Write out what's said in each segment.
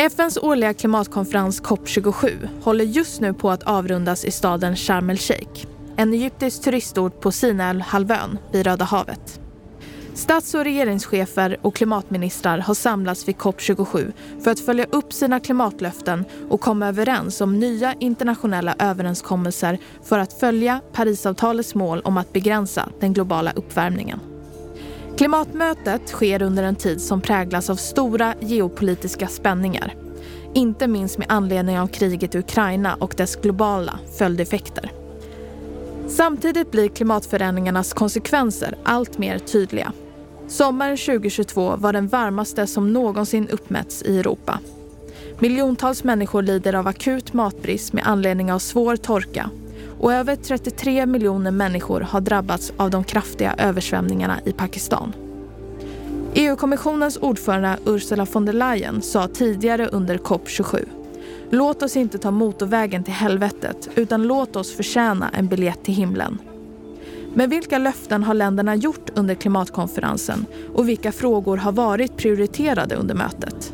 FNs årliga klimatkonferens COP27 håller just nu på att avrundas i staden Sharm el-Sheikh. En egyptisk turistort på Sinai-halvön vid Röda havet. Stats och regeringschefer och klimatministrar har samlats vid COP27 för att följa upp sina klimatlöften och komma överens om nya internationella överenskommelser för att följa Parisavtalets mål om att begränsa den globala uppvärmningen. Klimatmötet sker under en tid som präglas av stora geopolitiska spänningar. Inte minst med anledning av kriget i Ukraina och dess globala följdeffekter. Samtidigt blir klimatförändringarnas konsekvenser allt mer tydliga. Sommaren 2022 var den varmaste som någonsin uppmätts i Europa. Miljontals människor lider av akut matbrist med anledning av svår torka och över 33 miljoner människor har drabbats av de kraftiga översvämningarna i Pakistan. EU-kommissionens ordförande Ursula von der Leyen sa tidigare under COP27 Låt oss inte ta motorvägen till helvetet utan låt oss förtjäna en biljett till himlen. Men vilka löften har länderna gjort under klimatkonferensen och vilka frågor har varit prioriterade under mötet?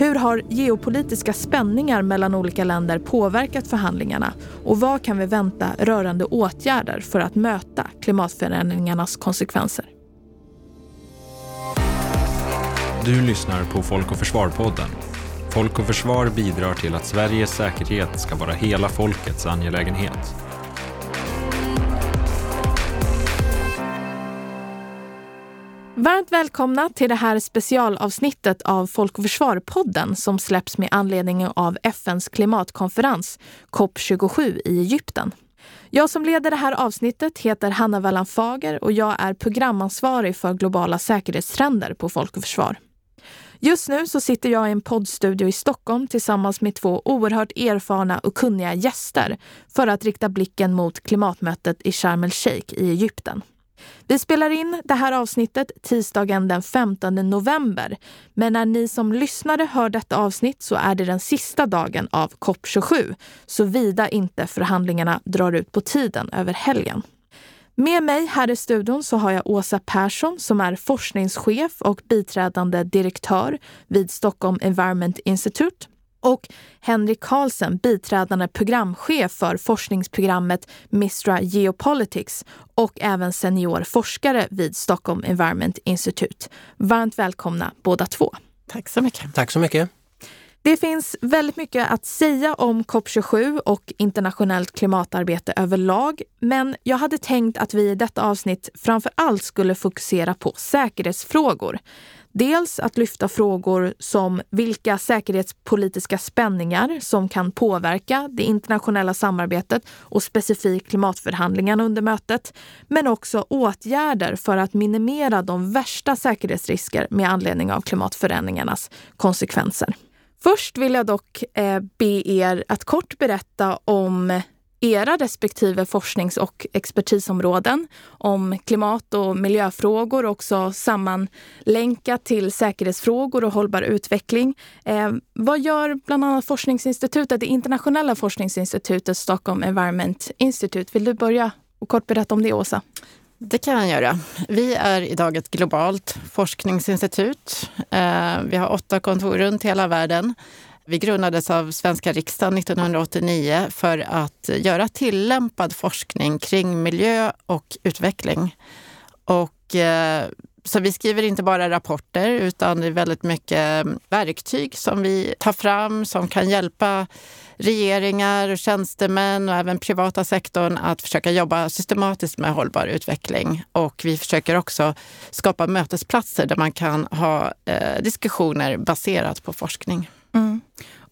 Hur har geopolitiska spänningar mellan olika länder påverkat förhandlingarna och vad kan vi vänta rörande åtgärder för att möta klimatförändringarnas konsekvenser? Du lyssnar på Folk och Försvar-podden. Folk och Försvar bidrar till att Sveriges säkerhet ska vara hela folkets angelägenhet. Varmt välkomna till det här specialavsnittet av Folk och Försvar-podden som släpps med anledning av FNs klimatkonferens COP27 i Egypten. Jag som leder det här avsnittet heter Hanna Wallan Fager och jag är programansvarig för globala säkerhetstrender på Folk och Försvar. Just nu så sitter jag i en poddstudio i Stockholm tillsammans med två oerhört erfarna och kunniga gäster för att rikta blicken mot klimatmötet i Sharm el-Sheikh i Egypten. Vi spelar in det här avsnittet tisdagen den 15 november. Men när ni som lyssnare hör detta avsnitt så är det den sista dagen av COP27, såvida inte förhandlingarna drar ut på tiden över helgen. Med mig här i studion så har jag Åsa Persson som är forskningschef och biträdande direktör vid Stockholm Environment Institute och Henrik Karlsen, biträdande programchef för forskningsprogrammet Mistra Geopolitics och även senior forskare vid Stockholm Environment Institute. Varmt välkomna båda två. Tack så mycket. Tack så mycket. Det finns väldigt mycket att säga om COP27 och internationellt klimatarbete överlag. Men jag hade tänkt att vi i detta avsnitt framför allt skulle fokusera på säkerhetsfrågor. Dels att lyfta frågor som vilka säkerhetspolitiska spänningar som kan påverka det internationella samarbetet och specifikt klimatförhandlingarna under mötet. Men också åtgärder för att minimera de värsta säkerhetsrisker med anledning av klimatförändringarnas konsekvenser. Först vill jag dock eh, be er att kort berätta om era respektive forsknings och expertisområden om klimat och miljöfrågor också sammanlänkat till säkerhetsfrågor och hållbar utveckling. Eh, vad gör bland annat forskningsinstitutet, det internationella forskningsinstitutet Stockholm Environment Institute? Vill du börja och kort berätta om det, Åsa? Det kan jag göra. Vi är idag ett globalt forskningsinstitut. Eh, vi har åtta kontor runt hela världen. Vi grundades av svenska riksdagen 1989 för att göra tillämpad forskning kring miljö och utveckling. Och, eh, så vi skriver inte bara rapporter utan det är väldigt mycket verktyg som vi tar fram som kan hjälpa regeringar, och tjänstemän och även privata sektorn att försöka jobba systematiskt med hållbar utveckling. Och vi försöker också skapa mötesplatser där man kan ha eh, diskussioner baserat på forskning.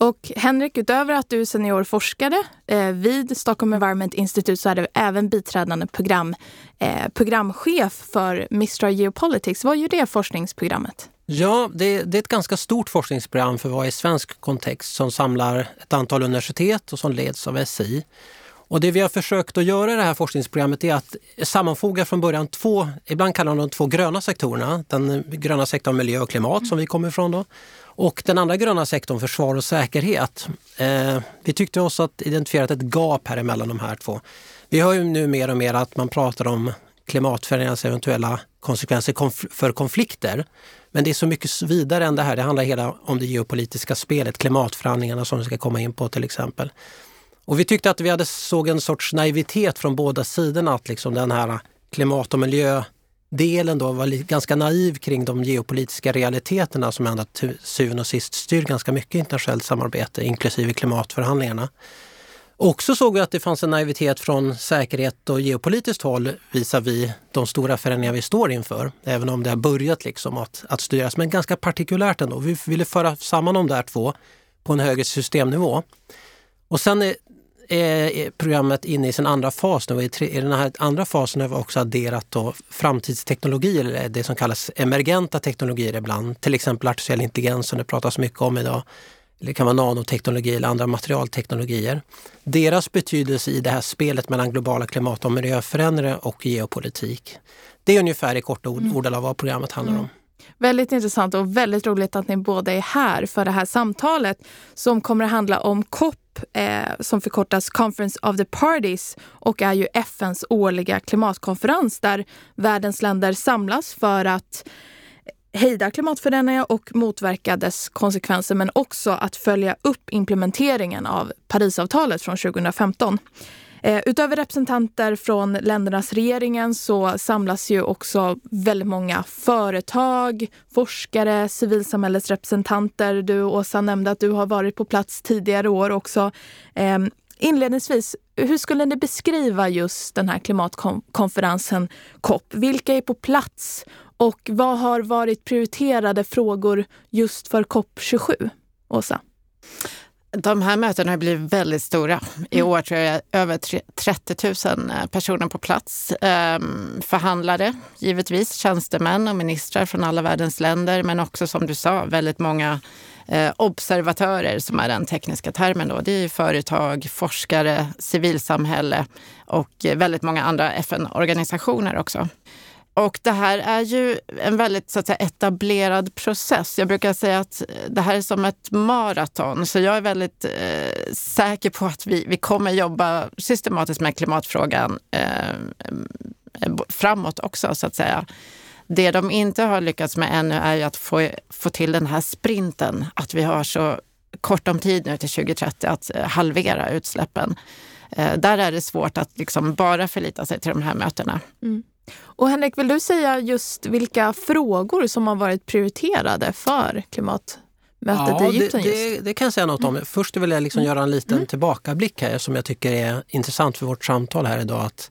Och Henrik, utöver att du är seniorforskare eh, vid Stockholm Environment Institute så är du även biträdande program, eh, programchef för Mistra Geopolitics. Vad gör det forskningsprogrammet? Ja, det, det, är ett ganska stort forskningsprogram för att vara i svensk kontext som samlar ett antal universitet och som leds av SI. Och det vi har försökt att göra i det här forskningsprogrammet är att sammanfoga från början två, ibland kallar de de två gröna sektorerna. Den gröna sektorn miljö och klimat som vi kommer ifrån då. Och den andra gröna sektorn, försvar och säkerhet. Eh, vi tyckte oss att identifierat ett gap här emellan de här två. Vi hör ju nu mer och mer att man pratar om klimatförändringarnas eventuella konsekvenser konf för konflikter. Men det är så mycket vidare än det här. Det handlar hela om det geopolitiska spelet, klimatförhandlingarna som vi ska komma in på till exempel. Och vi tyckte att vi hade såg en sorts naivitet från båda sidorna, att liksom den här klimat och miljö delen då var ganska naiv kring de geopolitiska realiteterna som ändå till syvende och sist styr ganska mycket internationellt samarbete, inklusive klimatförhandlingarna. Också såg vi att det fanns en naivitet från säkerhet och geopolitiskt håll visavi de stora förändringar vi står inför. Även om det har börjat liksom att, att styras, men ganska partikulärt ändå. Vi ville föra samman de där två på en högre systemnivå. Och sen är, är programmet inne i sin andra fas nu. I, I den här andra fasen har vi också adderat då framtidsteknologier, eller det som kallas emergenta teknologier ibland. Till exempel artificiell intelligens som det pratas mycket om idag det kan vara nanoteknologi eller andra materialteknologier. Deras betydelse i det här spelet mellan globala klimat och miljöförändringar och geopolitik. Det är ungefär i korta ord, mm. ordalag vad programmet handlar om. Väldigt intressant och väldigt roligt att ni båda är här för det här samtalet som kommer att handla om COP eh, som förkortas Conference of the Parties och är ju FNs årliga klimatkonferens där världens länder samlas för att hejda klimatförändringar och motverka dess konsekvenser men också att följa upp implementeringen av Parisavtalet från 2015. Eh, utöver representanter från ländernas regeringen så samlas ju också väldigt många företag, forskare, civilsamhällesrepresentanter. Du Åsa nämnde att du har varit på plats tidigare år också. Ehm, inledningsvis, hur skulle ni beskriva just den här klimatkonferensen COP? Vilka är på plats och vad har varit prioriterade frågor just för COP27? Åsa? De här mötena har blivit väldigt stora. I mm. år tror jag över 30 000 eh, personer på plats. Ehm, förhandlare, givetvis, tjänstemän och ministrar från alla världens länder. Men också som du sa, väldigt många eh, observatörer som är den tekniska termen. Då. Det är företag, forskare, civilsamhälle och väldigt många andra FN-organisationer också. Och det här är ju en väldigt så att säga, etablerad process. Jag brukar säga att det här är som ett maraton. Så jag är väldigt eh, säker på att vi, vi kommer jobba systematiskt med klimatfrågan eh, eh framåt också, så att säga. Det de inte har lyckats med ännu är ju att få, få till den här sprinten. Att vi har så kort om tid nu till 2030 att eh, halvera utsläppen. Eh, där är det svårt att liksom bara förlita sig till de här mötena. Mm. Och Henrik, vill du säga just vilka frågor som har varit prioriterade för klimatmötet ja, i Egypten? Det, det, det, kan jag säga något om. Mm. Först vill jag liksom mm. göra en liten mm. tillbakablick här som jag tycker är intressant för vårt samtal här idag. Att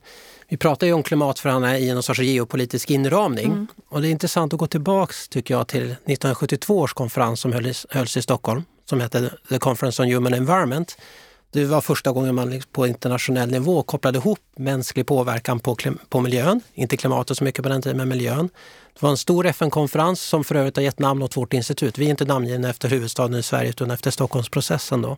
vi pratar ju om klimatförhandlingar i en sorts geopolitisk inramning. Mm. Och det är intressant att gå tillbaks tycker jag till 1972 års konferens som hölls, hölls i Stockholm som hette The Conference on Human Environment det var första gången man liksom på internationell nivå kopplade ihop mänsklig påverkan på, på miljön, inte klimatet så mycket på den tiden, men miljön. Det var en stor FN-konferens som för övrigt har gett namn åt vårt institut. Vi är inte namngivna efter huvudstaden i Sverige utan efter Stockholmsprocessen. Då.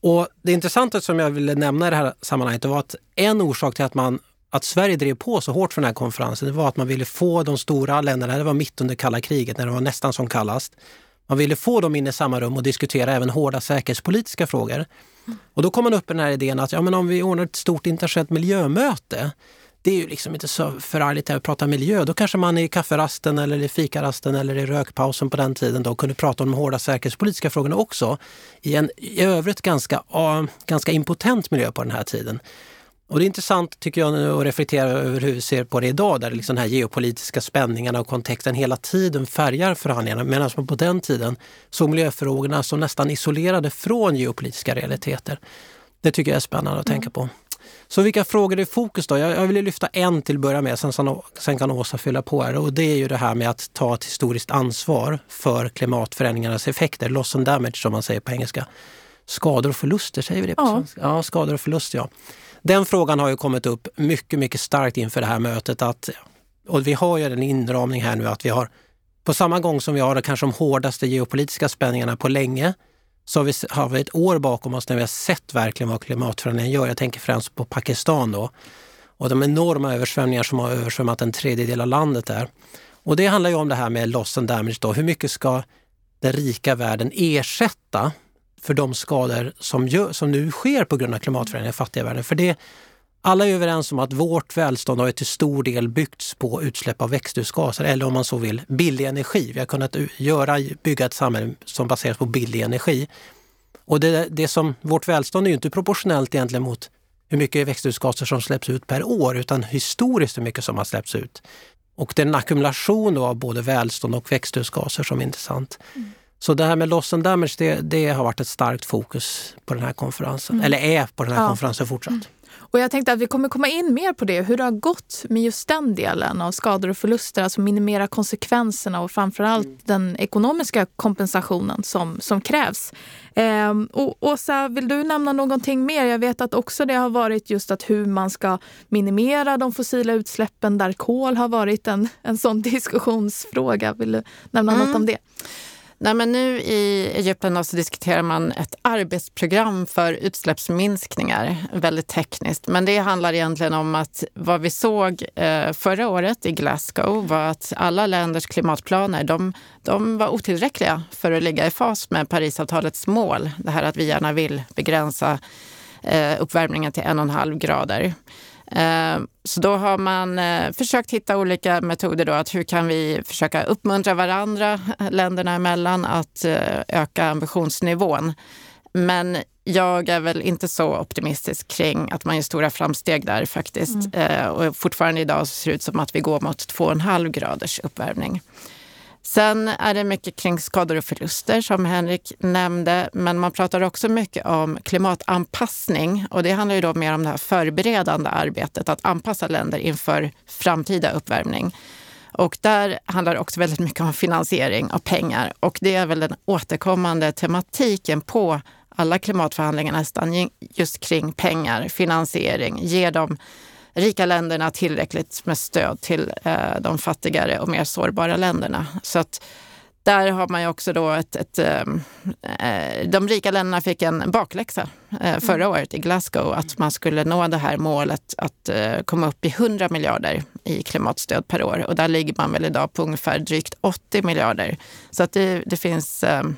Och det intressanta som jag ville nämna i det här sammanhanget var att en orsak till att man att Sverige drev på så hårt för den här konferensen det var att man ville få de stora länderna, det var mitt under kalla kriget när det var nästan som kallast, man ville få dem in i samma rum och diskutera även hårda säkerhetspolitiska frågor. Och då kom man upp med den här idén att ja, men om vi ordnar ett stort internationellt miljömöte, det är ju liksom inte så förargligt att prata miljö. Då kanske man i kafferasten eller i fikarasten eller i rökpausen på den tiden då kunde prata om de hårda säkerhetspolitiska frågorna också. I en i övrigt ganska, uh, ganska impotent miljö på den här tiden. Och det är intressant tycker jag att reflektera över hur vi ser på det idag där liksom de här geopolitiska spänningarna och kontexten hela tiden färgar förhandlingarna medan man på den tiden såg miljöfrågorna som nästan isolerade från geopolitiska realiteter. Det tycker jag är spännande att mm. tänka på. Så vilka frågor är i fokus då? Jag, jag vill lyfta en till att börja med, sen, sen kan Åsa fylla på här. Och det är ju det här med att ta ett historiskt ansvar för klimatförändringarnas effekter, loss and damage som man säger på engelska. Skador och förluster, säger vi det på ja. svenska? Ja, skador och förluster ja. Den frågan har ju kommit upp mycket, mycket starkt inför det här mötet. Att, och vi har ju en inramning här nu att vi har, på samma gång som vi har kanske de hårdaste geopolitiska spänningarna på länge, så har vi, har vi ett år bakom oss när vi har sett verkligen vad klimatförändringen gör. Jag tänker främst på Pakistan då. Och de enorma översvämningar som har översvämmat en tredjedel av landet där. Och det handlar ju om det här med loss and damage då. Hur mycket ska den rika världen ersätta för de skador som, gör, som nu sker på grund av klimatförändringar i fattiga världen. För det, Alla är överens om att vårt välstånd har till stor del byggts på utsläpp av växthusgaser eller om man så vill billig energi. Vi har kunnat göra, bygga ett samhälle som baseras på billig energi. Och det, det som, vårt välstånd är ju inte proportionellt egentligen mot hur mycket växthusgaser som släpps ut per år utan historiskt hur mycket som har släppts ut. Och det är en ackumulation av både välstånd och växthusgaser som är intressant. Mm. Så det här med loss and damage, det, det, har varit ett starkt fokus på den här konferensen. Mm. Eller är på den här ja. konferensen fortsatt. Mm. Och jag tänkte att vi kommer komma in mer på det, hur det har gått med just den delen av skador och förluster, alltså minimera konsekvenserna och framförallt mm. den ekonomiska kompensationen som, som krävs. Eh, och Åsa, vill du nämna någonting mer? Jag vet att också det har varit just att hur man ska minimera de fossila utsläppen där kol har varit en, en sån diskussionsfråga. Vill du nämna mm. något om det? Nej, men nu i Egypten så diskuterar man ett arbetsprogram för utsläppsminskningar. Väldigt tekniskt. Men det handlar egentligen om att vad vi såg eh, förra året i Glasgow var att alla länders klimatplaner de, de var otillräckliga för att ligga i fas med Parisavtalets mål. Det här att vi gärna vill begränsa eh, uppvärmningen till en och en halv grader. Eh, så då har man eh, försökt hitta olika metoder. Då, att hur kan vi försöka uppmuntra varandra, länderna emellan, att eh, öka ambitionsnivån. Men jag är väl inte så optimistisk kring att man gör stora framsteg där faktiskt. Mm. Och fortfarande idag ser det ut som att vi går mot 2,5 graders uppvärmning. Sen är det mycket kring skador och förluster som Henrik nämnde, men man pratar också mycket om klimatanpassning och det handlar ju då mer om det här förberedande arbetet, att anpassa länder inför framtida uppvärmning. Och där handlar det också väldigt mycket om finansiering och pengar och det är väl den återkommande tematiken på alla klimatförhandlingar nästan, just kring pengar, finansiering, ge dem rika länderna tillräckligt med stöd till eh, de fattigare och mer sårbara länderna. Så att där har man ju också då ett... ett ehm, eh, de rika länderna fick en bakläxa eh, förra året i Glasgow att man skulle nå det här målet att komma upp i 100 miljarder i klimatstöd per år. Och där ligger man väl idag på ungefär drygt 80 miljarder. Så att det, det finns... Ehm,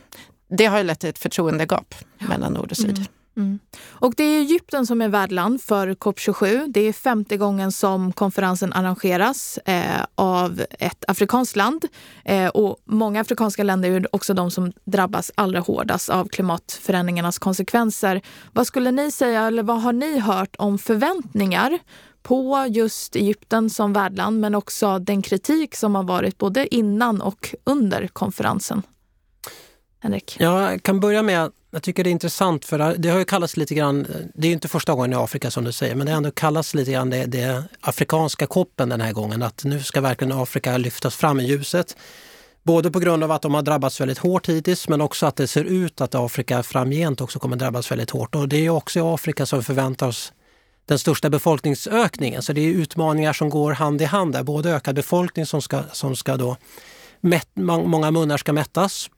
det har ju lett till ett förtroendegap mellan nord och syd. Mm. Mm. Och det är Egypten som är värdland för COP27. Det är femte gången som konferensen arrangeras eh, av ett afrikanskt land. Eh, och många afrikanska länder är också de som drabbas allra hårdast av klimatförändringarnas konsekvenser. Vad skulle ni säga, eller vad har ni hört om förväntningar på just Egypten som värdland, men också den kritik som har varit både innan och under konferensen? Henrik? Jag kan börja med jag tycker det är intressant för det har ju kallats lite grann, det är ju inte första gången i Afrika som du säger, men det har ändå kallats lite grann det, det afrikanska koppen den här gången. Att nu ska verkligen Afrika lyftas fram i ljuset. Både på grund av att de har drabbats väldigt hårt hittills men också att det ser ut att Afrika framgent också kommer drabbas väldigt hårt. Och det är också i Afrika som vi förväntar oss den största befolkningsökningen. Så det är utmaningar som går hand i hand där. Både ökad befolkning som ska, som ska då mätt, många munnar ska mättas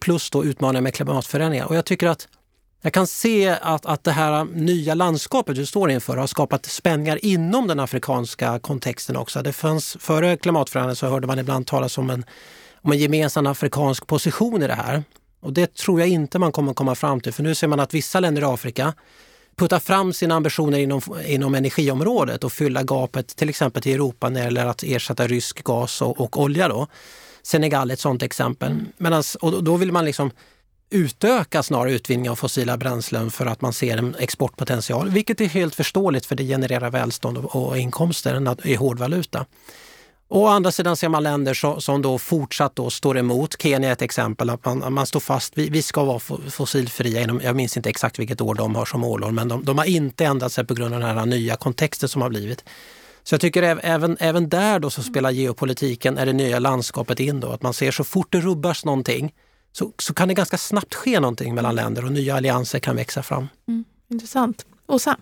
plus då utmaningar med klimatförändringar. Och jag tycker att jag kan se att, att det här nya landskapet vi står inför har skapat spänningar inom den afrikanska kontexten också. Det fanns, före klimatförändringen så hörde man ibland talas om en, om en gemensam afrikansk position i det här. Och det tror jag inte man kommer komma fram till för nu ser man att vissa länder i Afrika puttar fram sina ambitioner inom, inom energiområdet och fylla gapet till exempel till Europa när det gäller att ersätta rysk gas och, och olja. Då. Senegal är ett sådant exempel. Mm. Medans, och då vill man liksom utöka snarare utvinning av fossila bränslen för att man ser en exportpotential, vilket är helt förståeligt för det genererar välstånd och inkomster i hårdvaluta. Å andra sidan ser man länder som, som då fortsatt då står emot. Kenya är ett exempel, att man, man står fast, vi, vi ska vara fossilfria inom, jag minns inte exakt vilket år de har som målår, men de, de har inte ändrat sig på grund av den här nya kontexten som har blivit. Så jag tycker även, även där då så spelar geopolitiken, är det nya landskapet in då, att man ser så fort det rubbas någonting så, så kan det ganska snabbt ske någonting mellan länder och nya allianser kan växa fram. Mm, intressant. Åsa?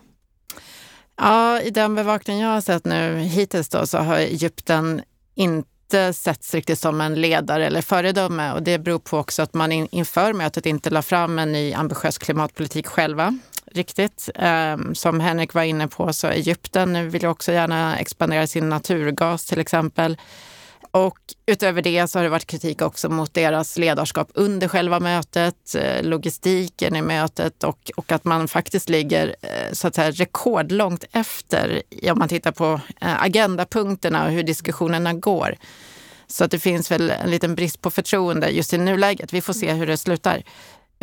Ja, i den bevakning jag har sett nu hittills då, så har Egypten inte setts riktigt som en ledare eller föredöme och det beror på också att man inför mötet inte la fram en ny ambitiös klimatpolitik själva riktigt. Ehm, som Henrik var inne på så Egypten vill också gärna expandera sin naturgas till exempel. Och utöver det så har det varit kritik också mot deras ledarskap under själva mötet, eh, logistiken i mötet och, och att man faktiskt ligger eh, så att säga, rekordlångt efter om man tittar på eh, agendapunkterna och hur diskussionerna går. Så att det finns väl en liten brist på förtroende just i nuläget. Vi får se hur det slutar.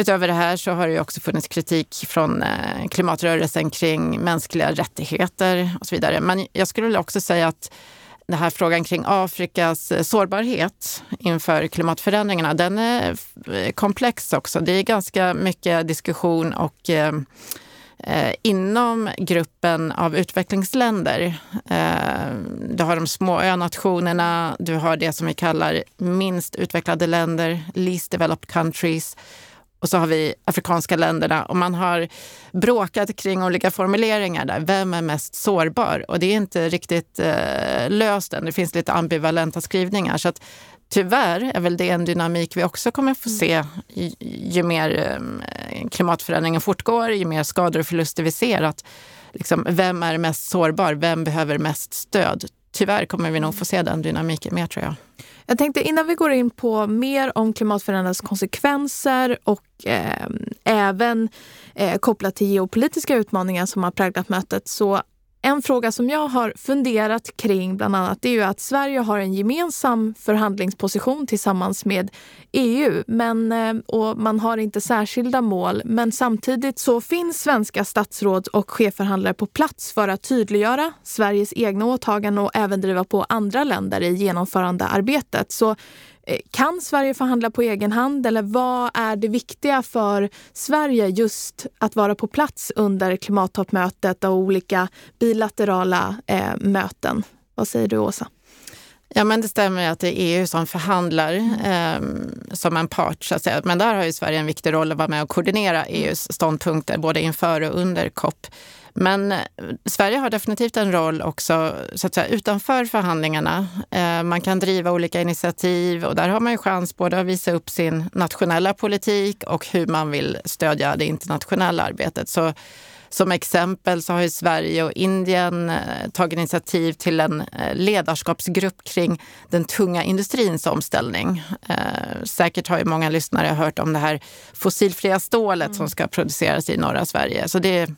Utöver det här så har det också funnits kritik från eh, klimatrörelsen kring mänskliga rättigheter och så vidare. Men jag skulle också säga att den här frågan kring Afrikas eh, sårbarhet inför klimatförändringarna, den är eh, komplex också. Det är ganska mycket diskussion och eh, inom gruppen av utvecklingsländer. Eh, du har de små önationerna, du har det som vi kallar minst utvecklade länder, least developed countries och så har vi afrikanska länderna och man har bråkat kring olika formuleringar där. Vem är mest sårbar? Och det är inte riktigt eh, löst än. Det finns lite ambivalenta skrivningar. Så att, tyvärr är väl det en dynamik vi också kommer få se ju, ju mer eh, klimatförändringen fortgår, ju mer skador och förluster vi ser. Att, liksom, vem är mest sårbar? Vem behöver mest stöd? Tyvärr kommer vi nog få se den dynamiken mer tror jag. Jag tänkte innan vi går in på mer om klimatförändringens konsekvenser och eh, även eh, kopplat till geopolitiska utmaningar som har präglat mötet så en fråga som jag har funderat kring bland annat är ju att Sverige har en gemensam förhandlingsposition tillsammans med EU men, eh, och man har inte särskilda mål. Men samtidigt så finns svenska statsråd och chefförhandlare på plats för att tydliggöra Sveriges egna åtaganden och även driva på andra länder i genomförandearbetet. Så kan Sverige förhandla på egen hand eller vad är det viktiga för Sverige just att vara på plats under klimattoppmötet och olika bilaterala eh, möten? Vad säger du Åsa? Ja, men det stämmer att det är EU som förhandlar eh, som en part. Så att säga. Men där har ju Sverige en viktig roll att vara med och koordinera EUs ståndpunkter både inför och under COP. Men eh, Sverige har definitivt en roll också så att säga, utanför förhandlingarna. Eh, man kan driva olika initiativ och där har man ju chans både att visa upp sin nationella politik och hur man vill stödja det internationella arbetet. Så som exempel så har ju Sverige och Indien eh, tagit initiativ till en ledarskapsgrupp kring den tunga industrins omställning. Säkert har ju många lyssnare hört om det här fossilfria stålet mm. som ska produceras i norra Sverige. Så det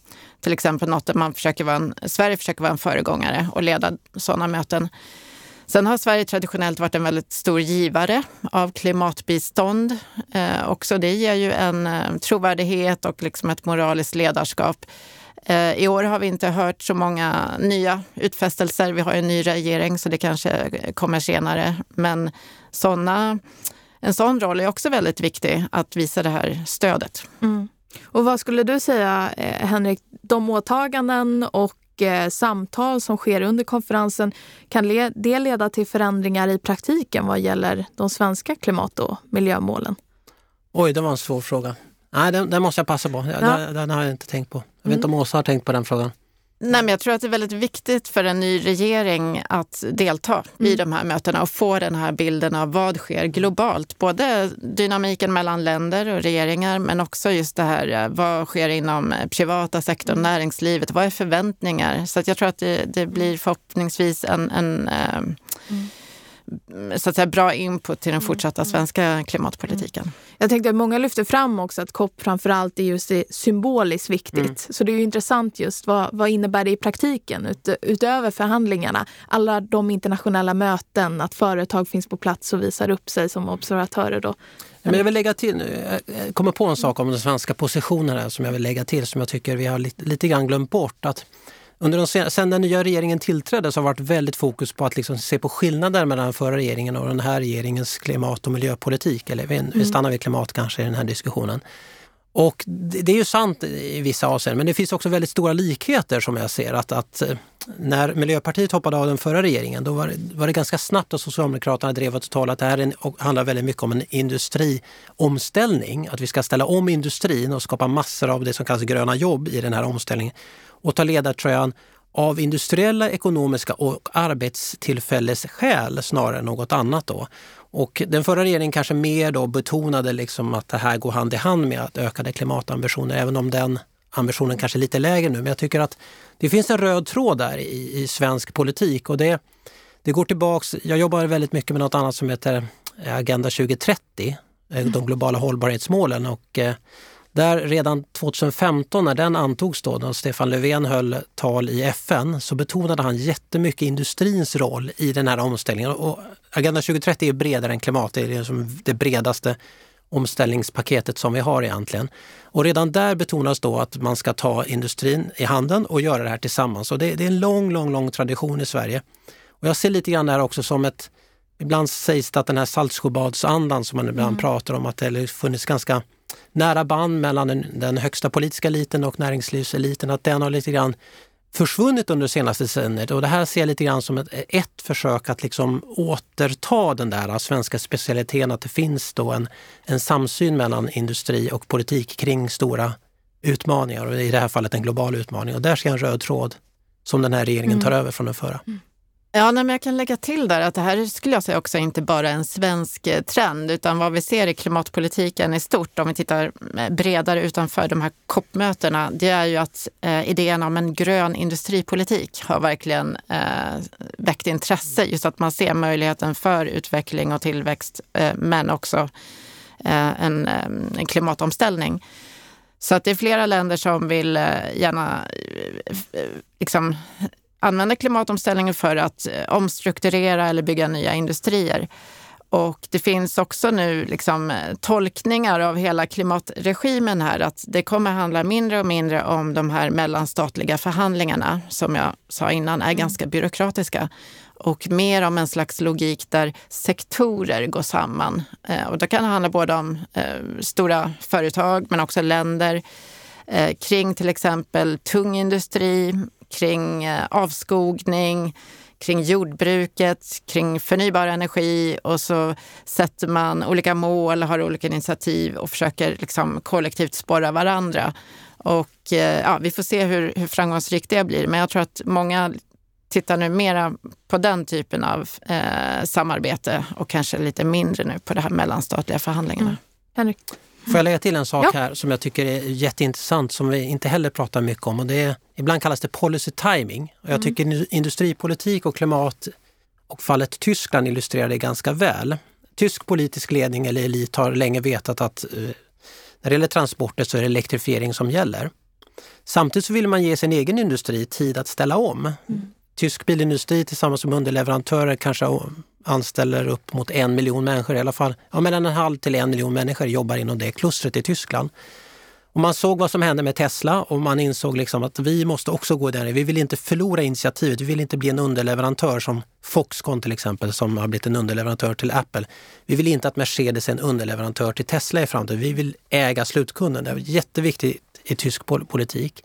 till exempel något där man försöker vara en, Sverige försöker vara en föregångare och leda sådana möten. Sen har Sverige traditionellt varit en väldigt stor givare av klimatbistånd. Eh, också det ger ju en eh, trovärdighet och liksom ett moraliskt ledarskap. Eh, I år har vi inte hört så många nya utfästelser. Vi har en ny regering så det kanske kommer senare. Men såna, en sån roll är också väldigt viktig, att visa det här stödet. Mm. Och vad skulle du säga, eh, Henrik, de åtaganden och eh, samtal som sker under konferensen, kan det leda till förändringar i praktiken vad gäller de svenska klimat och miljömålen? Oj, det var en svår fråga. Nej, den, den måste jag passa på. Ja. Den, den, har jag inte tänkt på. Jag vet inte om Åsa har tänkt på den frågan. Nej, men jag tror att det är väldigt viktigt för en ny regering att delta mm. i de här mötena och få den här bilden av vad sker globalt. Både dynamiken mellan länder och regeringar men också just det här eh, vad sker inom eh, privata sektorn, mm. näringslivet, vad är förväntningar? Så jag tror att det, det blir förhoppningsvis en, en eh, mm så att säga, bra input till den mm, fortsatta mm. svenska klimatpolitiken. Mm. Jag tänkte att många lyfter fram också att COP framförallt är just symboliskt viktigt. Mm. Så det är ju intressant just vad, vad innebär det i praktiken ut, utöver förhandlingarna? Alla de internationella möten, att företag finns på plats och visar upp sig som observatörer. Då. Men jag vill lägga till, jag kommer på en sak om den svenska positionen här som jag vill lägga till som jag tycker vi har lite, lite grann glömt bort. Att under de, sen den nya regeringen tillträdde så har det varit väldigt fokus på att liksom se på skillnader mellan den förra regeringen och den här regeringens klimat och miljöpolitik. Eller vi, mm. vi stannar vid klimat kanske i den här diskussionen. Och det, är ju sant i vissa avseenden men det finns också väldigt stora likheter som jag ser. Att, att eh, när Miljöpartiet hoppade av den förra regeringen då var det, var det ganska snabbt att Socialdemokraterna drev åt tal att det här en, handlar väldigt mycket om en industriomställning. Att vi ska ställa om industrin och skapa massor av det som kallas gröna jobb i den här omställningen och ta ledartröjan av industriella, ekonomiska och arbetstillfällesskäl snarare än något annat. Då. Och den förra regeringen kanske mer då betonade liksom att det här går hand i hand med att ökade klimatambitioner, även om den ambitionen kanske är lite lägre nu. Men jag tycker att det finns en röd tråd där i, i svensk politik och det, Det går tillbaks, jag jobbar väldigt mycket med något annat som heter Agenda 2030, mm. Eh, de globala hållbarhetsmålen. Och eh, där redan 2015 när den antogs då, när Stefan Löfven höll tal i FN, så betonade han jättemycket industrins roll i den här omställningen. Och Agenda 2030 är bredare än klimat, det är liksom det bredaste omställningspaketet som vi har egentligen. Och redan där betonas då att man ska ta industrin i handen och göra det här tillsammans. Och det, det är en lång, lång, lång tradition i Sverige. Och jag ser lite grann det här också som ett Ibland sägs det att den här Saltsjöbadsandan som man ibland mm. pratar om, att det har funnits ganska nära band mellan den, den högsta politiska eliten och näringslivseliten, att den har lite grann försvunnit under det senaste decenniet. Och det här ser jag lite grann som ett, ett försök att liksom återta den där svenska specialiteten, att det finns då en, en samsyn mellan industri och politik kring stora utmaningar och i det här fallet en global utmaning. Och där ser jag en röd tråd som den här regeringen tar mm. över från den förra. Mm. Ja, nej, men jag kan lägga till där att det här skulle jag säga också inte bara en svensk eh, trend, utan vad vi ser i klimatpolitiken i stort, om vi tittar eh, bredare utanför de här COP-mötena, det är ju att eh, idén om en grön industripolitik har verkligen eh, väckt intresse. Just att man ser möjligheten för utveckling och tillväxt, eh, men också eh, en, eh, en klimatomställning. Så att det är flera länder som vill gärna liksom, använda klimatomställningen för att eh, omstrukturera eller bygga nya industrier. Och det finns också nu liksom eh, tolkningar av hela klimatregimen här att det kommer handla mindre och mindre om de här mellanstatliga förhandlingarna som jag sa innan är mm. ganska byråkratiska och mer om en slags logik där sektorer går samman. Eh, och det kan handla både om stora företag men också länder kring till exempel tung industri, kring eh, avskogning, kring jordbruket, kring förnybar energi och så sätter man olika mål, har olika initiativ och försöker liksom kollektivt sporra varandra. Och eh, ja, vi får se hur, hur framgångsrikt det blir. Men jag tror att många tittar nu mera på den typen av eh, samarbete och kanske lite mindre nu på de här mellanstatliga förhandlingarna. Mm. Henrik? Får jag lägga till en sak ja. här som jag tycker är jätteintressant som vi inte heller pratar mycket om och det är, ibland kallas det policy timing. Och jag mm. tycker industripolitik och klimat och fallet Tyskland illustrerar det ganska väl. Tysk politisk ledning eller elit har länge vetat att uh, när det gäller transporter så är det elektrifiering som gäller. Samtidigt så vill man ge sin egen industri tid att ställa om. Mm. Tysk bilindustri tillsammans med underleverantörer kanske anställer upp mot en miljon människor i alla fall. Ja, mellan en halv till en miljon människor jobbar inom det klustret i Tyskland. Och man såg vad som hände med Tesla och man insåg liksom att vi måste också gå där. Vi vill inte förlora initiativet. Vi vill inte bli en underleverantör som Foxconn till exempel som har blivit en underleverantör till Apple. Vi vill inte att Mercedes är en underleverantör till Tesla i framtiden. Vi vill äga slutkunden. Det är jätteviktigt i tysk politik.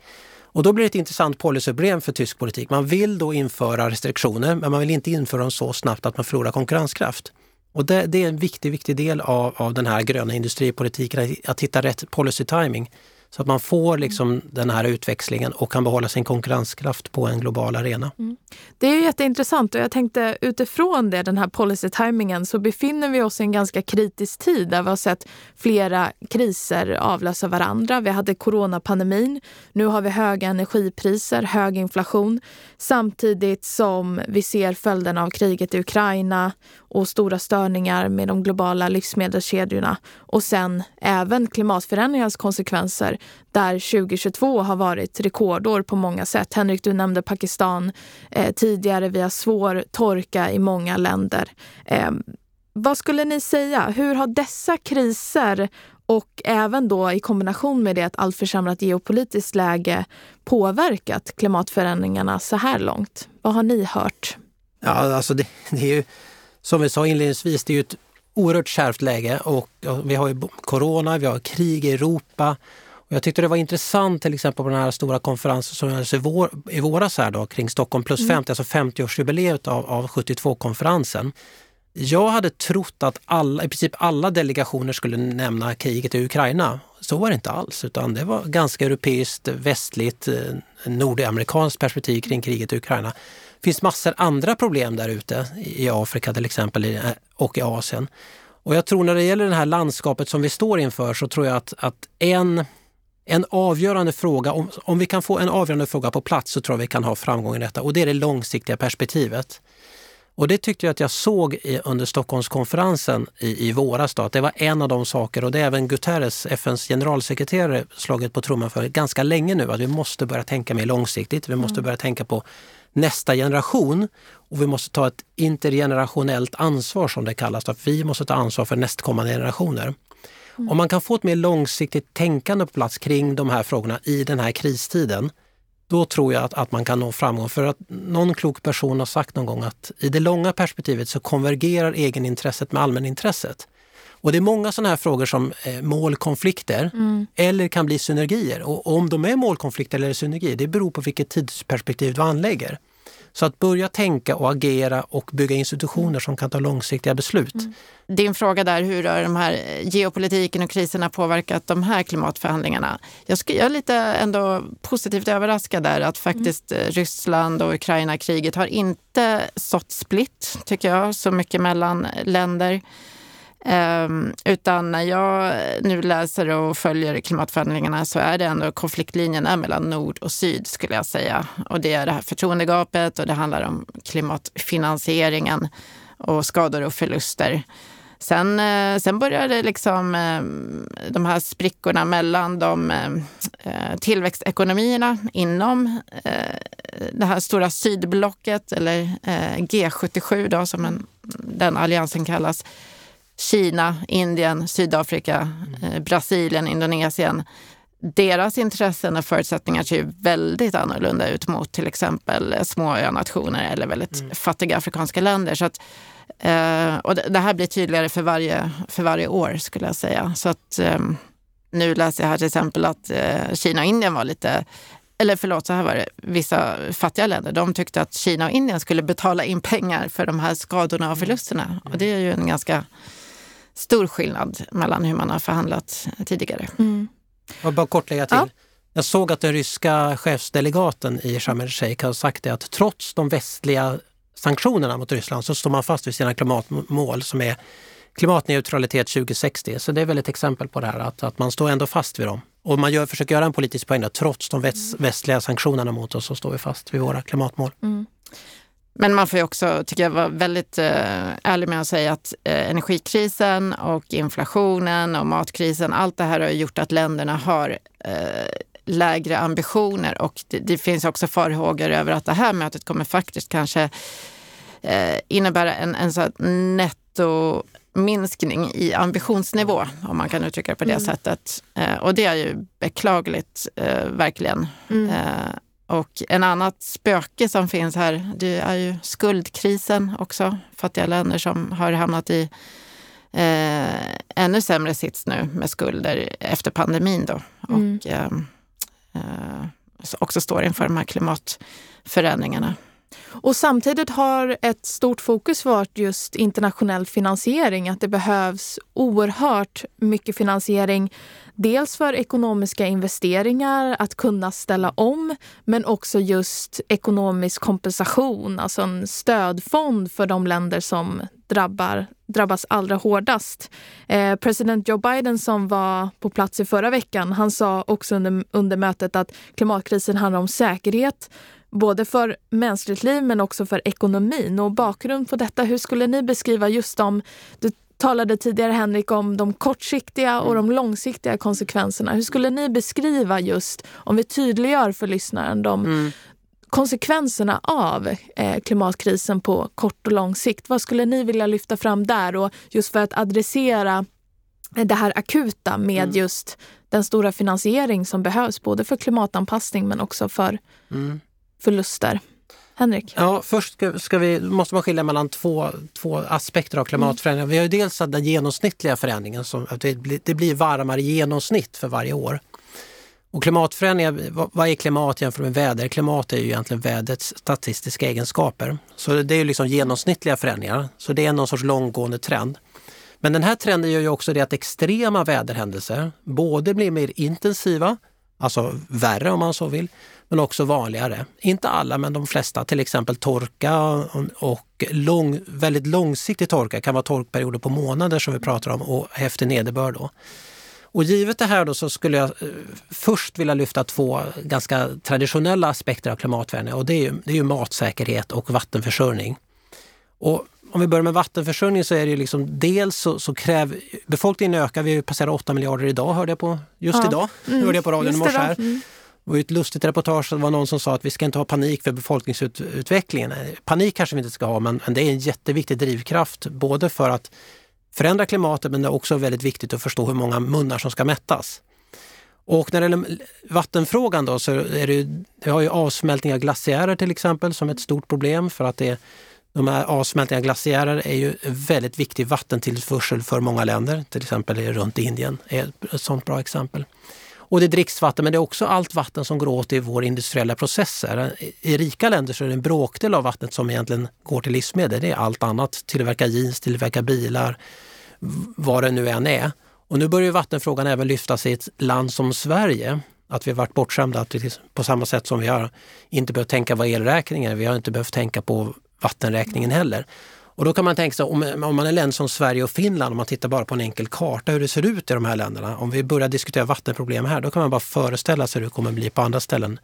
Och då blir det ett intressant policyproblem för tysk politik. Man vill då införa restriktioner men man vill inte införa dem så snabbt att man förlorar konkurrenskraft. Och det, det är en viktig, viktig del av, av den här gröna industripolitiken, att hitta rätt policy timing. Så att man får liksom den här utväxlingen och kan behålla sin konkurrenskraft på en global arena. Mm. Det är jätteintressant och jag tänkte utifrån det, den här policy-timingen, så befinner vi oss i en ganska kritisk tid där vi har sett flera kriser avlösa varandra. Vi hade coronapandemin, nu har vi höga energipriser, hög inflation samtidigt som vi ser följderna av kriget i Ukraina och stora störningar med de globala livsmedelskedjorna och sen även klimatförändringarnas konsekvenser där 2022 har varit rekordår på många sätt. Henrik, du nämnde Pakistan eh, tidigare. Vi har svår torka i många länder. Eh, vad skulle ni säga? Hur har dessa kriser och även då i kombination med det ett allt försämrat geopolitiskt läge påverkat klimatförändringarna så här långt? Vad har ni hört? Ja, alltså det, det är ju som vi sa inledningsvis, det är ju ett oerhört kärvt läge och vi har ju corona, vi har krig i Europa. Och jag tyckte det var intressant till exempel på den här stora konferensen som hölls i, vår, i våras här då, kring Stockholm plus 50, mm. alltså 50-årsjubileet av, av 72-konferensen. Jag hade trott att alla, i princip alla delegationer skulle nämna kriget i Ukraina. Så var det inte alls, utan det var ganska europeiskt, västligt, eh, nordamerikanskt perspektiv kring kriget i Ukraina. Det finns massor andra problem där ute i Afrika till exempel eh, och i Asien. Och jag tror när det gäller det här landskapet som vi står inför så tror jag att, att en, en avgörande fråga, om, om vi kan få en avgörande fråga på plats så tror jag vi kan ha framgång i detta och det är det långsiktiga perspektivet. Och det tyckte jag att jag såg i, under Stockholmskonferensen i, i våras. Då, att det var en av de saker, och det är även Guterres, FNs generalsekreterare, slagit på trumman för ganska länge nu, att vi måste börja tänka mer långsiktigt. Vi måste mm. börja tänka på nästa generation och vi måste ta ett intergenerationellt ansvar som det kallas. Att vi måste ta ansvar för nästkommande generationer. Mm. Om man kan få ett mer långsiktigt tänkande på plats kring de här frågorna i den här kristiden, då tror jag att, att man kan nå framgång. För att någon klok person har sagt någon gång att i det långa perspektivet så konvergerar egenintresset med allmänintresset. Och det är många sådana här frågor som eh, målkonflikter mm. eller kan bli synergier. Och om de är målkonflikter eller synergier, det beror på vilket tidsperspektiv du anlägger. Så att börja tänka och agera och bygga institutioner som kan ta långsiktiga beslut. Mm. Din fråga där, hur har de här geopolitiken och kriserna påverkat de här klimatförhandlingarna? Jag, ska, jag är lite ändå positivt överraskad där att faktiskt mm. Ryssland och Ukraina-kriget har inte sått splitt, tycker jag, så mycket mellan länder. Um, utan när jag nu läser och följer klimatförhandlingarna så är det ändå konfliktlinjen mellan nord och syd skulle jag säga. Och det är det här förtroendegapet och det handlar om klimatfinansieringen och skador och förluster. Sen, eh, sen började liksom eh, de här sprickorna mellan de eh, tillväxtekonomierna inom det här stora sydblocket, eller G77 då, som den alliansen kallas, Kina, Indien, Sydafrika, eh, Brasilien, Indonesien. Deras intressen och förutsättningar ser ju väldigt annorlunda ut mot till exempel små önationer eller väldigt mm. fattiga afrikanska länder. Så att, eh, och det här blir tydligare för varje, för varje år skulle jag säga. Så att, eh, nu läser jag här till exempel att eh, Kina och Indien var lite eller förlåt, så här var det. Vissa fattiga länder de tyckte att Kina och Indien skulle betala in pengar för de här skadorna och mm. förlusterna. Och det är ju en ganska stor skillnad mellan hur man har förhandlat tidigare. Mm. Jag bara kort lägga till. Ja. Jag såg att den ryska chefsdelegaten i Sharm el-Sheikh har sagt det att trots de västliga sanktionerna mot Ryssland så står man fast vid sina klimatmål som är klimatneutralitet 2060. Så det är väl ett exempel på det här att, att man står ändå fast vid dem. Och man gör, försöker göra en politisk poäng där, trots de väst, västliga sanktionerna mot oss så står vi fast vid våra klimatmål. Mm. Men man får ju också, tycker jag, vara väldigt eh, ärlig med att säga att eh, energikrisen och inflationen och matkrisen, allt det här har gjort att länderna har eh, lägre ambitioner och det, det, finns också farhågor över att det här mötet kommer faktiskt kanske eh, innebära en, en så netto minskning i ambitionsnivå, om man kan uttrycka det på det mm. sättet. Eh, och det är ju beklagligt, eh, verkligen. Mm. Och en annat spöke som finns här, det är ju skuldkrisen också. Fattiga länder som har hamnat i eh, ännu sämre sits nu med skulder efter pandemin då. Mm. Och eh, eh, också står inför de här klimatförändringarna. Och samtidigt har ett stort fokus varit just internationell finansiering, att det behövs oerhört mycket finansiering Dels för ekonomiska investeringar, att kunna ställa om, men också just ekonomisk kompensation, alltså en stödfond för de länder som drabbar, drabbas allra hårdast. Eh, president Joe Biden som var på plats i förra veckan, han sa också under, under mötet att klimatkrisen handlar om säkerhet, både för mänskligt liv men också för ekonomin. Och bakgrund på detta, hur skulle ni beskriva just de, talade tidigare Henrik om de kortsiktiga och de långsiktiga konsekvenserna. Hur skulle ni beskriva just, om vi tydliggör för lyssnaren, de mm. konsekvenserna av eh, klimatkrisen på kort och lång sikt? Vad skulle ni vilja lyfta fram där? Och just för att adressera det här akuta med mm. just den stora finansiering som behövs både för klimatanpassning men också för mm. förluster. Henrik? Ja, först ska, ska vi, måste man skilja mellan två, två aspekter av klimatförändringar. Mm. Vi har ju dels den genomsnittliga förändringen, som, att det, blir, det blir varmare genomsnitt för varje år. Och klimatförändringar, vad är klimat jämfört med väder? Klimat är ju egentligen vädrets statistiska egenskaper. Så det är ju liksom genomsnittliga förändringar. Så det är någon sorts långgående trend. Men den här trenden gör ju också det att extrema väderhändelser både blir mer intensiva, alltså värre om man så vill, men också vanligare. Inte alla, men de flesta. Till exempel torka och lång, väldigt långsiktig torka Det kan vara torkperioder på månader som vi pratar om och häftig nederbörd. Då. Och givet det här då så skulle jag eh, först vilja lyfta två ganska traditionella aspekter av klimatförändringar och det är ju, det är ju matsäkerhet och vattenförsörjning. Och om vi börjar med vattenförsörjning så är det ju liksom dels så, så kräver befolkningen ökar, vi passerar 8 miljarder idag hörde jag på, just ja. idag, mm. hörde jag på radion i morse här. Mm. Det var ett lustigt reportage, det var någon som sa att vi ska inte ha panik för befolkningsutvecklingen. Panik kanske vi inte ska ha, men, men det är en jätteviktig drivkraft både för att förändra klimatet men det är också väldigt viktigt att förstå hur många munnar som ska mättas. Och när det gäller vattenfrågan då så är det, det har ju avsmältning av glaciärer till exempel som ett stort problem för att det, de här avsmältningarna av glaciärer är ju en väldigt viktig vattentillförsel för många länder, till exempel runt Indien är ett sådant bra exempel. Och det är dricksvatten, men det är också allt vatten som går åt i våra industriella processer. I rika länder så är det en bråkdel av vattnet som egentligen går till livsmedel. Det är allt annat, tillverka jeans, tillverka bilar, vad det nu än är. Och nu börjar vattenfrågan även lyftas i ett land som Sverige. Att vi har varit bortskämda på samma sätt som vi har inte behövt tänka på elräkningar. Vi har inte behövt tänka på vattenräkningen heller. Och då kan man tänka sig, om, om man är länder som Sverige och Finland, om man tittar bara på en enkel karta hur det ser ut i de här länderna. Om vi börjar diskutera vattenproblem här, då kan man bara föreställa sig hur det kommer bli på andra ställen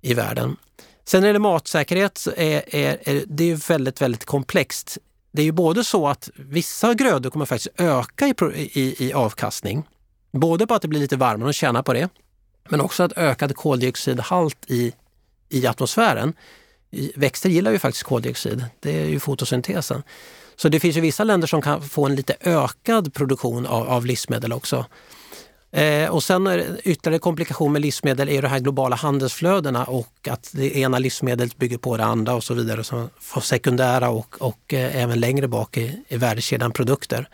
i världen. Sen när det matsäkerhet är, är, är det är väldigt, väldigt komplext. Det är ju både så att vissa grödor kommer faktiskt öka i, i, i avkastning. Både på att det blir lite varmare och tjäna på det, men också att ökad koldioxidhalt i, i atmosfären Växter gillar ju faktiskt koldioxid, det är ju fotosyntesen. Så det finns ju vissa länder som kan få en lite ökad produktion av, av livsmedel också. Eh, och sen är ytterligare komplikation med livsmedel är de här globala handelsflödena och att det ena livsmedlet bygger på det andra och så vidare. Så får sekundära och, och eh, även längre bak i, i värdekedjan produkter.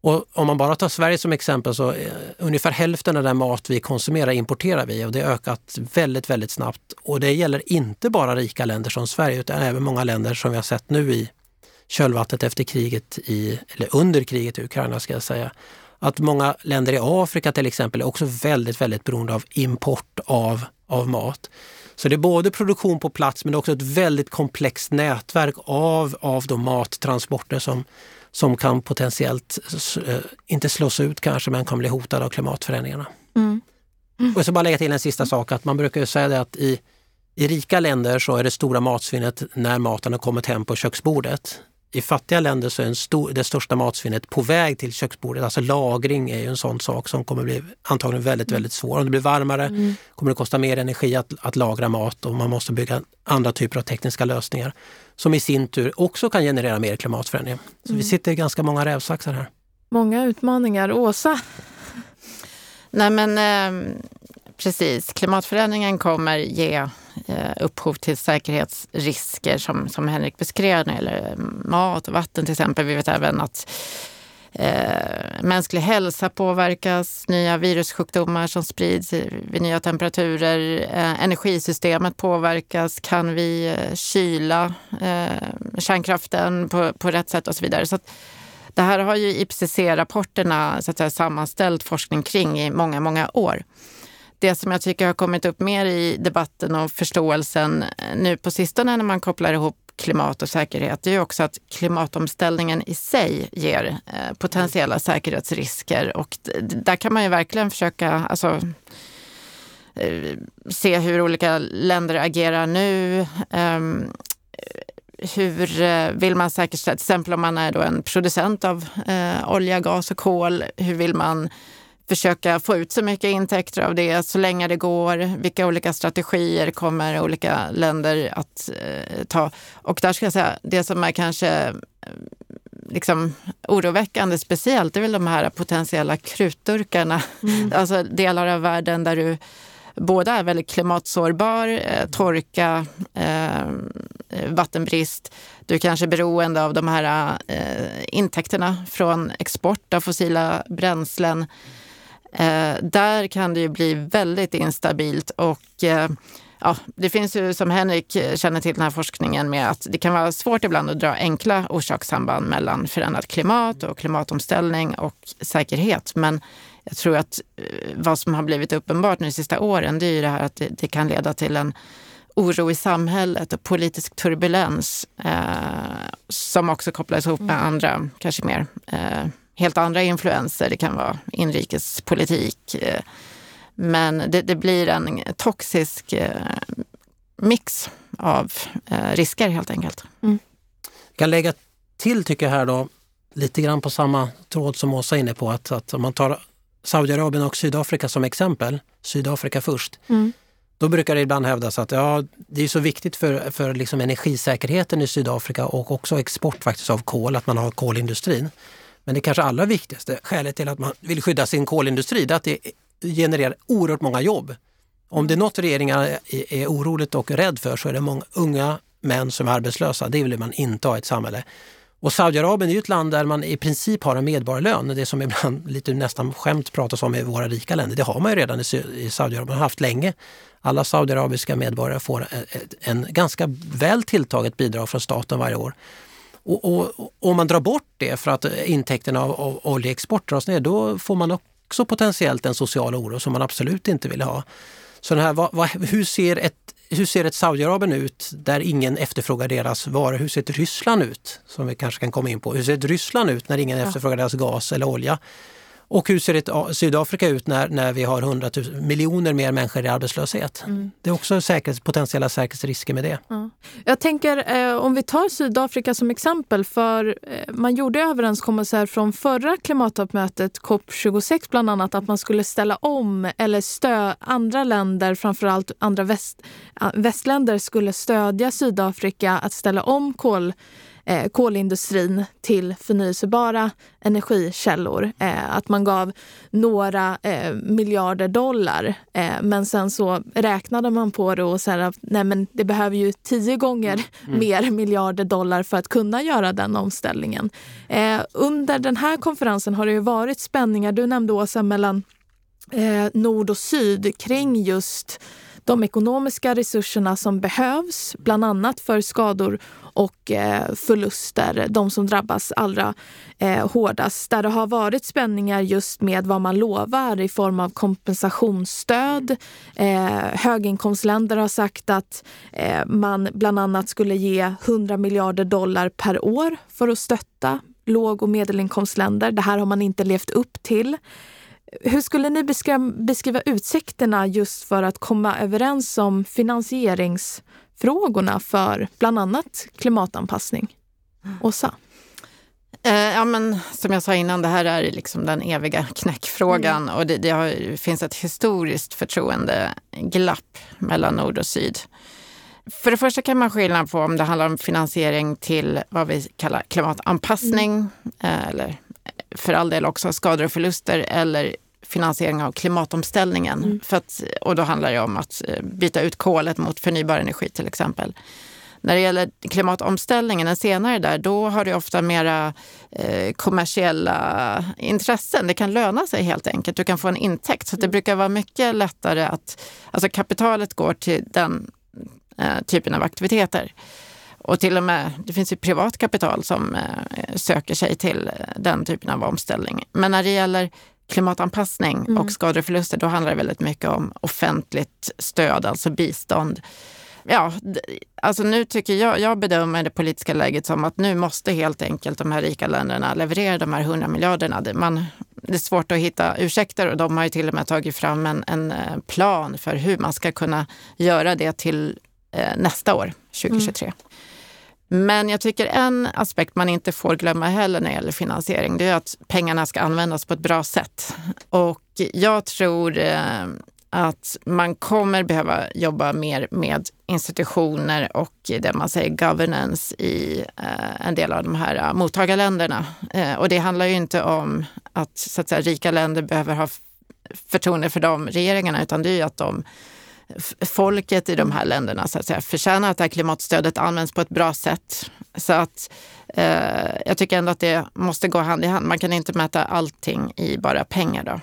Och om man bara tar Sverige som exempel så eh, ungefär hälften av den mat vi konsumerar importerar vi och det har ökat väldigt, väldigt snabbt. Och det gäller inte bara rika länder som Sverige utan även många länder som vi har sett nu i kölvattnet efter kriget i, eller under kriget i Ukraina ska jag säga. Att många länder i Afrika till exempel är också väldigt, väldigt beroende av import av, av mat. Så det är både produktion på plats men också ett väldigt komplext nätverk av, av de mattransporter som, som kan potentiellt, eh, inte slås ut kanske, men kan bli hotade av klimatförändringarna. Mm. Mm. Och ska bara lägga till en sista sak, att man brukar säga det att i, i rika länder så är det stora matsvinnet när maten har kommit hem på köksbordet. I fattiga länder så är stor, det största matsvinnet på väg till köksbordet. Alltså lagring är ju en sån sak som kommer bli antagligen väldigt, väldigt svår. Om det blir varmare mm. kommer det kosta mer energi att, att lagra mat och man måste bygga andra typer av tekniska lösningar som i sin tur också kan generera mer klimatförändringar. Så mm. vi sitter i ganska många rävsaxar här. Många utmaningar. Åsa? Nej men eh, precis, klimatförändringen kommer ge eh, upphov till säkerhetsrisker som, som Henrik beskrev när det gäller mat och vatten till exempel. Vi vet även att Eh, mänsklig hälsa påverkas, nya virussjukdomar som sprids vid nya temperaturer. Eh, energisystemet påverkas. Kan vi eh, kyla eh, kärnkraften på, på rätt sätt och så vidare. Så det här har ju IPCC-rapporterna så att säga, sammanställt forskning kring i många, många år. Det som jag tycker har kommit upp mer i debatten och förståelsen eh, nu på sistone när man kopplar ihop klimat och säkerhet, det är också att klimatomställningen i sig ger eh, potentiella säkerhetsrisker. Och där kan man ju verkligen försöka alltså, eh, se hur olika länder agerar nu. Ehm, eh, hur vill man säkerställa, till exempel om man är då en producent av olja, gas och kol, hur vill man försöka få ut så mycket intäkter av det så länge det går. Vilka olika strategier kommer olika länder att eh, ta? Och där ska jag säga, det som är kanske eh, liksom oroväckande speciellt, det är väl de här potentiella krutdurkarna. Mm. Alltså delar av världen där du både är väldigt klimatsårbar, eh, torka, eh, vattenbrist. Du är kanske beroende av de här eh, intäkterna från export av fossila bränslen. Eh, där kan det ju bli väldigt instabilt och eh, ja, det finns ju som Henrik känner till den här forskningen med att det kan vara svårt ibland att dra enkla orsakssamband mellan förändrat klimat och klimatomställning och säkerhet. Men jag tror att eh, vad som har blivit uppenbart nu de sista åren, det är ju det här att det, det kan leda till en oro i samhället och politisk turbulens eh, som också kopplas ihop med andra, kanske mer eh, helt andra influenser. Det kan vara inrikespolitik. Eh, men det, det blir en toxisk eh, mix av eh, risker helt enkelt. Mm. Jag kan lägga till, tycker jag här då, lite grann på samma tråd som Åsa är inne på, att, att om man tar Saudiarabien och Sydafrika som exempel, Sydafrika först, mm. då brukar det ibland hävdas att ja, det är så viktigt för, för liksom energisäkerheten i Sydafrika och också export faktiskt av kol, att man har kolindustrin. Men det kanske allra viktigaste skälet till att man vill skydda sin kolindustri är att det genererar oerhört många jobb. Om det är något regeringen är oroligt och rädd för så är det många unga män som är arbetslösa. Det vill man inte ha i ett samhälle. Och Saudiarabien är ju ett land där man i princip har en medborgarlön. Det som ibland lite nästan skämt pratas om i våra rika länder. Det har man ju redan i Saudiarabien, man har haft länge. Alla saudiarabiska medborgare får eh, en ganska väl tilltaget bidrag från staten varje år. Och, och, om man drar bort det för att intäkterna av, av oljeexport dras ner, då får man också potentiellt en social oro som man absolut inte vill ha. Så den här, vad, vad, hur ser ett hur ser ett Saudiarabien ut där ingen efterfrågar deras varor? Hur ser ett Ryssland ut? Som vi kanske kan komma in på. Hur ser ett Ryssland ut när ingen ja. efterfrågar deras gas eller olja? Och hur ser ett Sydafrika ut när, när vi har 100 000, miljoner mer människor i arbetslöshet? Mm. Det är också säkerhets, potentiella säkerhetsrisker med det. Ja. Jag tänker eh, om vi tar Sydafrika som exempel, för eh, man gjorde överenskommelser från förra klimattoppmötet, COP26 bland annat, att man skulle ställa om eller stö andra länder, framförallt andra väst, västländer skulle stödja Sydafrika att ställa om kol eh, kolindustrin till förnyelsebara energikällor. Eh, att man gav några eh, miljarder dollar eh, men sen så räknade man på det och sa att nej men det behöver ju tio gånger mm. mm. mer miljarder dollar för att kunna göra den omställningen. Eh, under den här konferensen har det ju varit spänningar, du nämnde Åsa, mellan eh, nord och syd kring just de ekonomiska resurserna som behövs, bland annat för skador och eh, förluster, de som drabbas allra eh, hårdast. Där det har varit spänningar just med vad man lovar i form av kompensationsstöd. Eh, höginkomstländer har sagt att eh, man bland annat skulle ge 100 miljarder dollar per år för att stötta låg och medelinkomstländer. Det här har man inte levt upp till. Hur skulle ni beskriva, utsikterna just för att komma överens om finansieringsfrågorna för bland annat klimatanpassning? Åsa? Eh, ja, men som jag sa innan, det här är liksom den eviga knäckfrågan mm. och det, det har, finns ett historiskt förtroendeglapp mellan nord och syd. För det första kan man skilja på om det handlar om finansiering till vad vi kallar klimatanpassning mm. Eh, eller för all del också skador och förluster eller finansiering av klimatomställningen. Mm. För att, och då handlar det om att eh, byta ut kolet mot förnybar energi till exempel. När det gäller klimatomställningen, den senare där, då har det ofta mera eh, kommersiella intressen. Det kan löna sig helt enkelt. Du kan få en intäkt. Så det mm. brukar vara mycket lättare att... Alltså kapitalet går till den eh, typen av aktiviteter. Och till och med, det finns ju privat kapital som eh, söker sig till den typen av omställning. Men när det gäller klimatanpassning mm. och skador och förluster, då handlar det väldigt mycket om offentligt stöd, alltså bistånd. Ja, alltså nu tycker jag, jag bedömer det politiska läget som att nu måste helt enkelt de här rika länderna leverera de här 100 miljarderna. Man, det är svårt att hitta ursäkter och de har ju till och med tagit fram en, en eh, plan för hur man ska kunna göra det till eh, nästa år, 2023. Mm. Men jag tycker en aspekt man inte får glömma heller när det gäller finansiering, det är att pengarna ska användas på ett bra sätt. Och jag tror eh, att man kommer behöva jobba mer med institutioner och det man säger governance i eh, en del av de här eh, mottagarländerna. Och det handlar ju inte om att, så att säga, rika länder behöver ha förtroende för de regeringarna, utan det är ju att de folket i de här länderna så att säga, förtjänar att det här klimatstödet används på ett bra sätt. Så att eh, jag tycker ändå att det måste gå hand i hand. Man kan inte mäta allting i bara pengar. Då.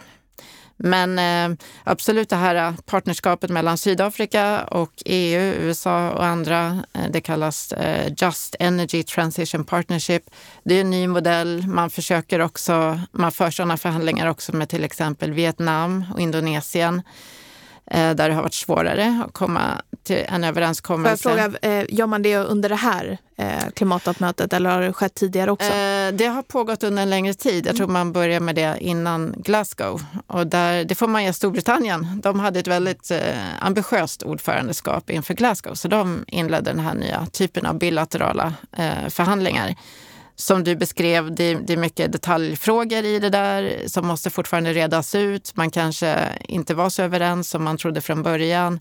Men eh, absolut det här partnerskapet mellan Sydafrika och EU, USA och andra, eh, det kallas eh, Just Energy Transition Partnership. Det är en ny modell. Man försöker också, man för sådana förhandlingar också med till exempel Vietnam och Indonesien. Eh, där det har varit svårare att komma till en överenskommelse. Får jag fråga, eh, gör man det under det här eh, klimattoppmötet eller har det skett tidigare också? Det har pågått under en längre tid. Jag tror man börjar med det innan Glasgow. Och där, det får man ge Storbritannien. De hade ett väldigt ambitiöst ordförandeskap inför Glasgow så de inledde den här nya typen av bilaterala förhandlingar som du beskrev, det, det, är mycket detaljfrågor i det där som måste fortfarande redas ut. Man kanske inte var så överens som man trodde från början.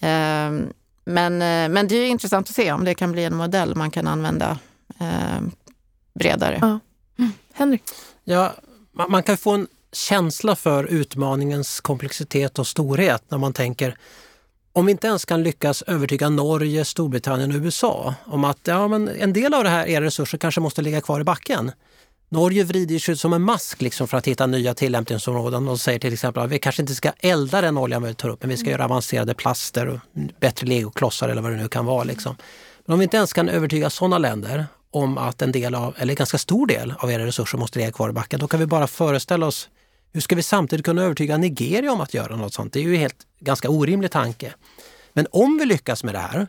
Eh, men, eh, men det är intressant att se om det kan bli en modell man kan använda eh, bredare. Ja. Mm. Henrik? Ja, man, man kan få en känsla för utmaningens komplexitet och storhet när man tänker om vi inte ens kan lyckas övertyga Norge, Storbritannien och USA om att ja, men en del av det här, era resurser kanske måste ligga kvar i backen. Norge vrider sig som en mask liksom för att hitta nya tillämpningsområden och säger till exempel att vi kanske inte ska elda den oljan vi tar upp, men vi ska mm. göra avancerade plaster och bättre legoklossar eller vad det nu kan vara. Liksom. Men om vi inte ens kan övertyga sådana länder om att en del av, eller en ganska stor del av era resurser måste ligga kvar i backen, då kan vi bara föreställa oss hur ska vi samtidigt kunna övertyga Nigeria om att göra något sånt? Det är ju en helt ganska orimlig tanke. Men om vi lyckas med det här,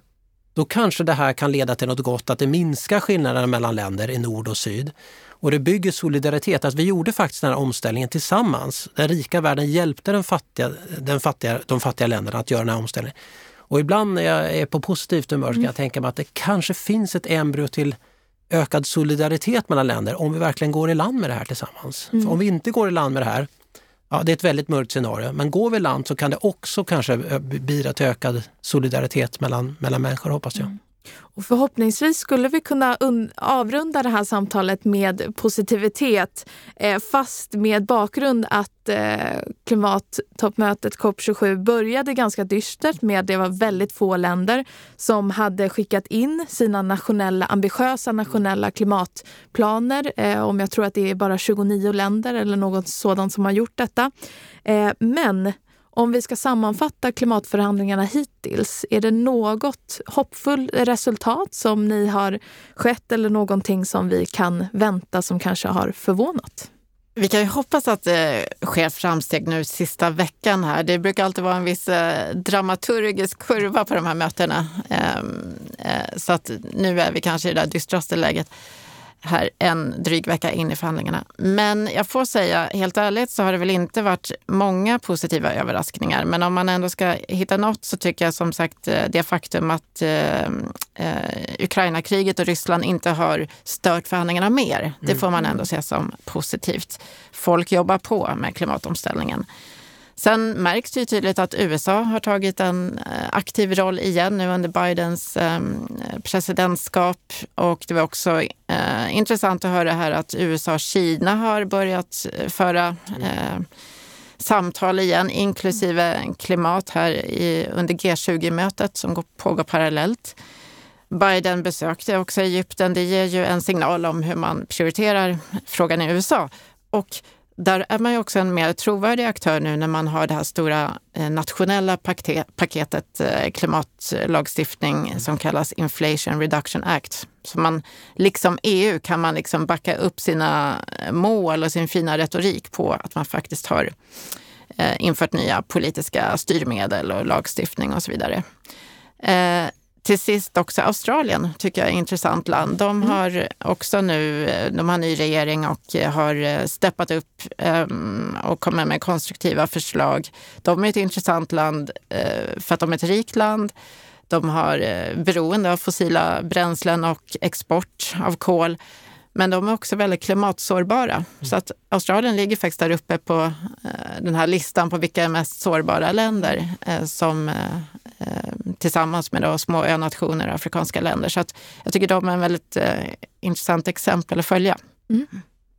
då kanske det här kan leda till något gott, att det minskar skillnaderna mellan länder i nord och syd. Och det bygger solidaritet. Alltså vi gjorde faktiskt den här omställningen tillsammans. Den rika världen hjälpte den fattiga, den fattiga, de fattiga länderna att göra den här omställningen. Och ibland när jag är på positivt humör kan jag tänka mig att det kanske finns ett embryo till ökad solidaritet mellan länder om vi verkligen går i land med det här tillsammans. Mm. För om vi inte går i land med det här, ja, det är ett väldigt mörkt scenario, men går vi i land så kan det också kanske bidra till ökad solidaritet mellan, mellan människor hoppas jag. Mm. Och förhoppningsvis skulle vi kunna avrunda det här samtalet med positivitet eh, fast med bakgrund att eh, klimattoppmötet COP27 började ganska dystert med att det var väldigt få länder som hade skickat in sina nationella, ambitiösa nationella klimatplaner. Eh, om jag tror att det är bara 29 länder eller något sådant som har gjort detta. Eh, men om vi ska sammanfatta klimatförhandlingarna hittills, är det något hoppfullt resultat som ni har skett eller någonting som vi kan vänta som kanske har förvånat? Vi kan ju hoppas att det sker framsteg nu sista veckan här. Det brukar alltid vara en viss eh, dramaturgisk kurva på de här mötena. Ehm, eh, så att nu är vi kanske i det där dystraste läget här en dryg vecka in i förhandlingarna. Men jag får säga, helt ärligt så har det väl inte varit många positiva överraskningar. Men om man ändå ska hitta något så tycker jag som sagt eh, det faktum att eh, eh, Ukraina-kriget och Ryssland inte har stört förhandlingarna mer. Det får man ändå se som positivt. Folk jobbar på med klimatomställningen. Sen märks det ju tydligt att USA har tagit en eh, aktiv roll igen nu under Bidens ehm, presidentskap. Och det var också eh, intressant att höra här att USA och Kina har börjat eh, föra samtal igen, inklusive klimat här i, under G20-mötet som pågår parallellt. Biden besökte också Egypten. Det ger ju en signal om hur man prioriterar frågan i USA. Och där är man ju också en mer trovärdig aktör nu när man har det här stora eh, nationella paketet eh, klimatlagstiftning som kallas Inflation Reduction Act. Så man, liksom EU kan man liksom backa upp sina eh, mål och sin fina retorik på att man faktiskt har infört nya politiska styrmedel och lagstiftning och så vidare till sist också Australien tycker jag är ett intressant land. De mm. har också nu, de har ny regering och har steppat upp um, och kommer med konstruktiva förslag. De är ett intressant land för att de är ett rikt land. De har beroende av fossila bränslen och export av kol. Men de är också väldigt klimatsårbara. Mm. Så att Australien ligger faktiskt där uppe på den här listan på vilka är mest sårbara länder som Eh, tillsammans med då små önationer och afrikanska länder. Så att jag tycker de är en väldigt eh, intressant exempel att följa. Mm.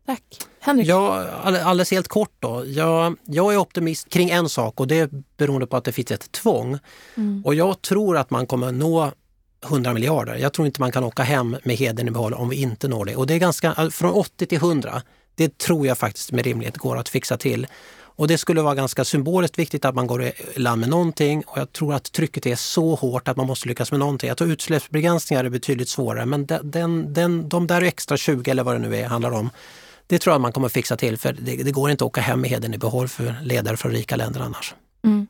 Tack. Henrik? Ja, alldeles helt kort då. Jag, jag är optimist kring en sak och det är beroende på att det finns ett tvång. Mm. Och jag tror att man kommer nå 100 miljarder. Jag tror inte man kan åka hem med hedern i behåll om vi inte når det. Och det är ganska, från 80 till 100, det tror jag faktiskt med rimlighet går att fixa till. Och det skulle vara ganska symboliskt viktigt att man går i land med någonting och jag tror att trycket är så hårt att man måste lyckas med någonting. Jag tror utsläppsbegränsningar är betydligt svårare men den, den, de där extra 20 eller vad det nu är handlar om, det tror jag man kommer fixa till för det, det går inte att åka hem med heden i behåll för ledare från rika länder annars. Mm.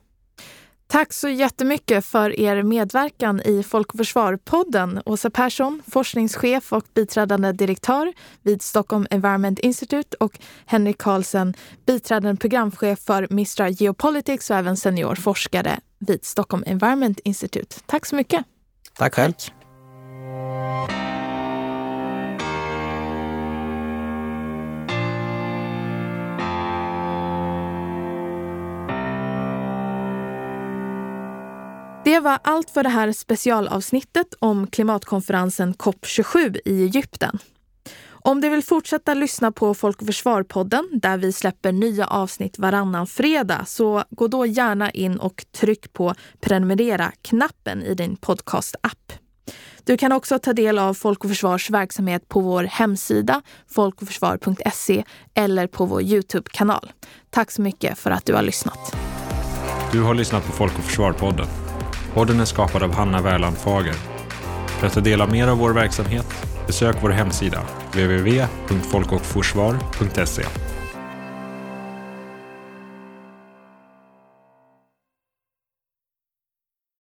Tack så jättemycket för er medverkan i Folk och Försvar-podden. Åsa Persson, forskningschef och biträdande direktör vid Stockholm Environment Institute och Henrik Karlsen, biträdande programchef för Mistra Geopolitics och även seniorforskare vid Stockholm Environment Institute. Tack så mycket. Tack själv. Det var allt för det här specialavsnittet om klimatkonferensen COP27 i Egypten. Om du vill fortsätta lyssna på Folk och Försvar-podden där vi släpper nya avsnitt varannan fredag så gå då gärna in och tryck på prenumerera-knappen i din podcast-app. Du kan också ta del av Folk och Försvars verksamhet på vår hemsida folkoförsvar.se eller på vår Youtube-kanal. Tack så mycket för att du har lyssnat. Du har lyssnat på Folk och Försvar-podden. Podden är skapad av Hanna Wärland Fager. För att ta del av mer av vår verksamhet, besök vår hemsida www.folkochforsvar.se